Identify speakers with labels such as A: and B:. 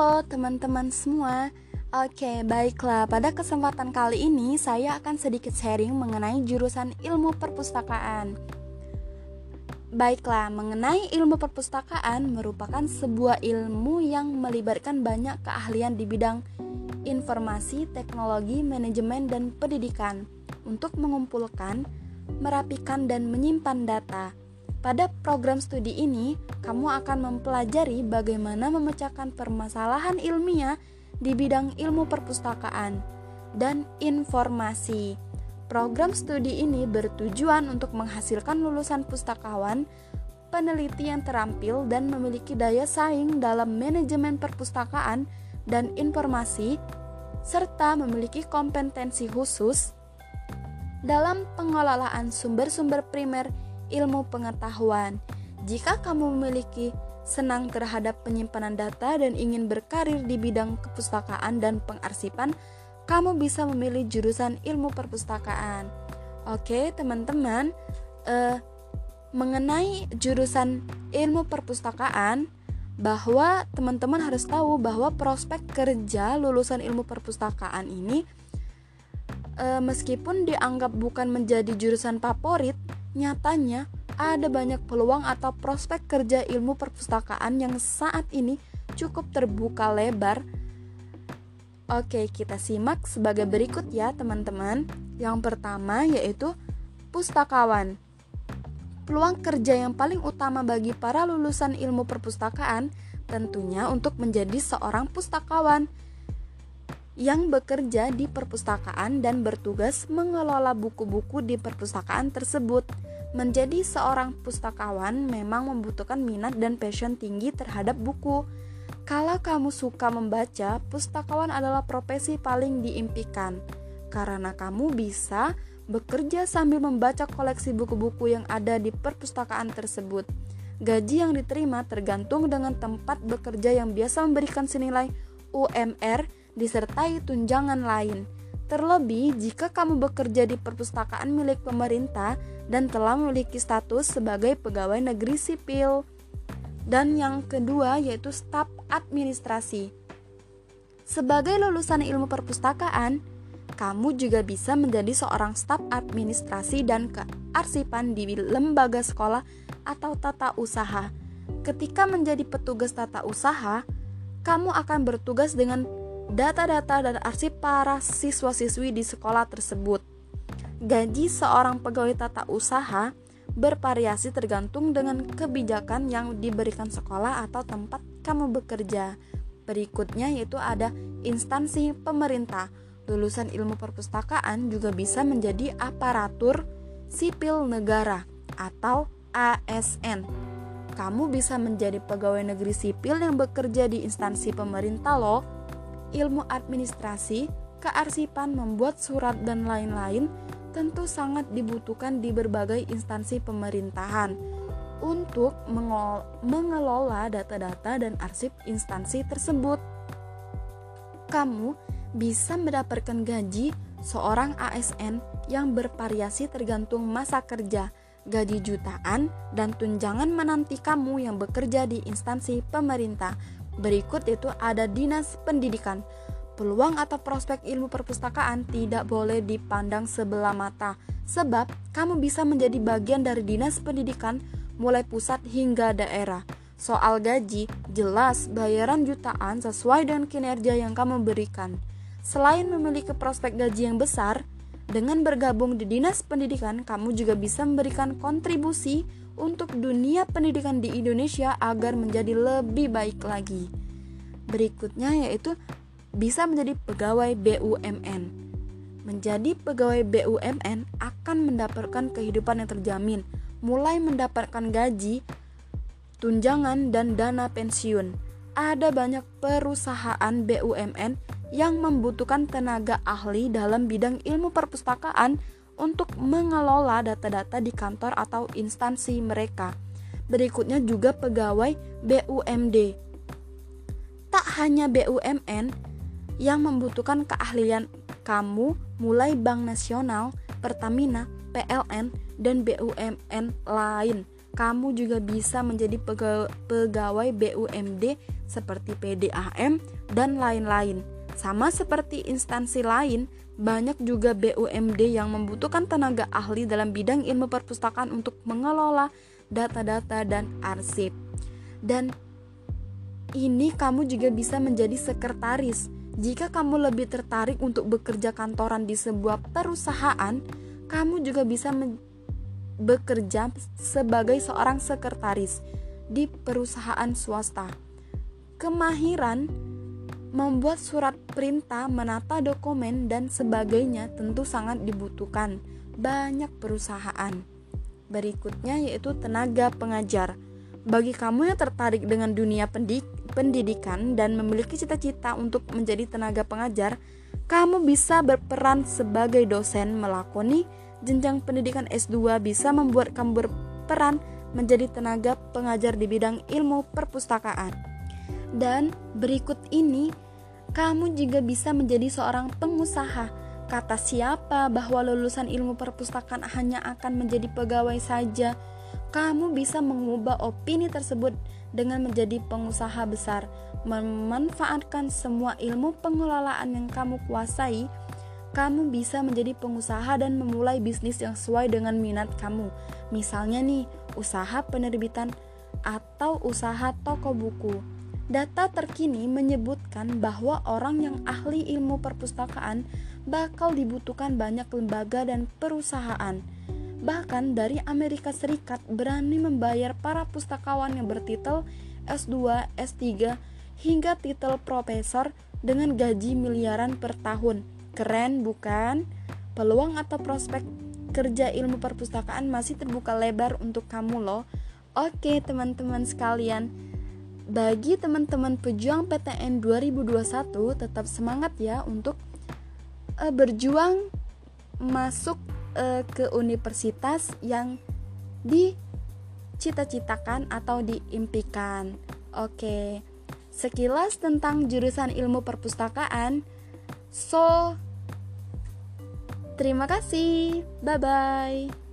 A: Halo teman-teman semua. Oke, baiklah. Pada kesempatan kali ini saya akan sedikit sharing mengenai jurusan ilmu perpustakaan. Baiklah, mengenai ilmu perpustakaan merupakan sebuah ilmu yang melibatkan banyak keahlian di bidang informasi, teknologi, manajemen, dan pendidikan untuk mengumpulkan, merapikan, dan menyimpan data pada program studi ini, kamu akan mempelajari bagaimana memecahkan permasalahan ilmiah di bidang ilmu perpustakaan dan informasi. Program studi ini bertujuan untuk menghasilkan lulusan pustakawan, peneliti yang terampil dan memiliki daya saing dalam manajemen perpustakaan dan informasi, serta memiliki kompetensi khusus dalam pengelolaan sumber-sumber primer ilmu pengetahuan. Jika kamu memiliki senang terhadap penyimpanan data dan ingin berkarir di bidang kepustakaan dan pengarsipan, kamu bisa memilih jurusan ilmu perpustakaan. Oke, teman-teman, eh, mengenai jurusan ilmu perpustakaan, bahwa teman-teman harus tahu bahwa prospek kerja lulusan ilmu perpustakaan ini, eh, meskipun dianggap bukan menjadi jurusan favorit, Nyatanya, ada banyak peluang atau prospek kerja ilmu perpustakaan yang saat ini cukup terbuka lebar. Oke, kita simak sebagai berikut ya, teman-teman. Yang pertama yaitu pustakawan. Peluang kerja yang paling utama bagi para lulusan ilmu perpustakaan tentunya untuk menjadi seorang pustakawan yang bekerja di perpustakaan dan bertugas mengelola buku-buku di perpustakaan tersebut. Menjadi seorang pustakawan memang membutuhkan minat dan passion tinggi terhadap buku. Kalau kamu suka membaca, pustakawan adalah profesi paling diimpikan karena kamu bisa bekerja sambil membaca koleksi buku-buku yang ada di perpustakaan tersebut. Gaji yang diterima tergantung dengan tempat bekerja yang biasa memberikan senilai UMR disertai tunjangan lain. Terlebih jika kamu bekerja di perpustakaan milik pemerintah dan telah memiliki status sebagai pegawai negeri sipil. Dan yang kedua yaitu staf administrasi. Sebagai lulusan ilmu perpustakaan, kamu juga bisa menjadi seorang staf administrasi dan kearsipan di lembaga sekolah atau tata usaha. Ketika menjadi petugas tata usaha, kamu akan bertugas dengan data-data dan arsip para siswa-siswi di sekolah tersebut. Gaji seorang pegawai tata usaha bervariasi tergantung dengan kebijakan yang diberikan sekolah atau tempat kamu bekerja. Berikutnya yaitu ada instansi pemerintah. Lulusan ilmu perpustakaan juga bisa menjadi aparatur sipil negara atau ASN. Kamu bisa menjadi pegawai negeri sipil yang bekerja di instansi pemerintah loh ilmu administrasi, kearsipan, membuat surat, dan lain-lain tentu sangat dibutuhkan di berbagai instansi pemerintahan untuk mengelola data-data dan arsip instansi tersebut. Kamu bisa mendapatkan gaji seorang ASN yang bervariasi tergantung masa kerja, gaji jutaan, dan tunjangan menanti kamu yang bekerja di instansi pemerintah Berikut itu ada dinas pendidikan. Peluang atau prospek ilmu perpustakaan tidak boleh dipandang sebelah mata, sebab kamu bisa menjadi bagian dari dinas pendidikan mulai pusat hingga daerah. Soal gaji, jelas bayaran jutaan sesuai dengan kinerja yang kamu berikan. Selain memiliki prospek gaji yang besar, dengan bergabung di dinas pendidikan, kamu juga bisa memberikan kontribusi untuk dunia pendidikan di Indonesia agar menjadi lebih baik lagi. Berikutnya yaitu bisa menjadi pegawai BUMN. Menjadi pegawai BUMN akan mendapatkan kehidupan yang terjamin, mulai mendapatkan gaji, tunjangan, dan dana pensiun. Ada banyak perusahaan BUMN yang membutuhkan tenaga ahli dalam bidang ilmu perpustakaan untuk mengelola data-data di kantor atau instansi mereka. Berikutnya juga pegawai BUMD. Tak hanya BUMN yang membutuhkan keahlian kamu mulai Bank Nasional, Pertamina, PLN, dan BUMN lain kamu juga bisa menjadi pegawai BUMD seperti PDAM dan lain-lain. Sama seperti instansi lain, banyak juga BUMD yang membutuhkan tenaga ahli dalam bidang ilmu perpustakaan untuk mengelola data-data dan arsip. Dan ini kamu juga bisa menjadi sekretaris. Jika kamu lebih tertarik untuk bekerja kantoran di sebuah perusahaan, kamu juga bisa bekerja sebagai seorang sekretaris di perusahaan swasta. Kemahiran membuat surat perintah, menata dokumen, dan sebagainya tentu sangat dibutuhkan banyak perusahaan. Berikutnya yaitu tenaga pengajar. Bagi kamu yang tertarik dengan dunia pendidikan dan memiliki cita-cita untuk menjadi tenaga pengajar, kamu bisa berperan sebagai dosen melakoni jenjang pendidikan S2 bisa membuat kamu berperan menjadi tenaga pengajar di bidang ilmu perpustakaan. Dan berikut ini, kamu juga bisa menjadi seorang pengusaha. Kata siapa bahwa lulusan ilmu perpustakaan hanya akan menjadi pegawai saja? Kamu bisa mengubah opini tersebut dengan menjadi pengusaha besar, memanfaatkan semua ilmu pengelolaan yang kamu kuasai kamu bisa menjadi pengusaha dan memulai bisnis yang sesuai dengan minat kamu. Misalnya nih, usaha penerbitan atau usaha toko buku. Data terkini menyebutkan bahwa orang yang ahli ilmu perpustakaan bakal dibutuhkan banyak lembaga dan perusahaan. Bahkan dari Amerika Serikat berani membayar para pustakawan yang bertitel S2, S3, hingga titel profesor dengan gaji miliaran per tahun Keren bukan? Peluang atau prospek kerja ilmu perpustakaan masih terbuka lebar untuk kamu loh. Oke, teman-teman sekalian. Bagi teman-teman pejuang PTN 2021 tetap semangat ya untuk uh, berjuang masuk uh, ke universitas yang dicita-citakan atau diimpikan. Oke. Sekilas tentang jurusan ilmu perpustakaan. So, terima kasih. Bye bye.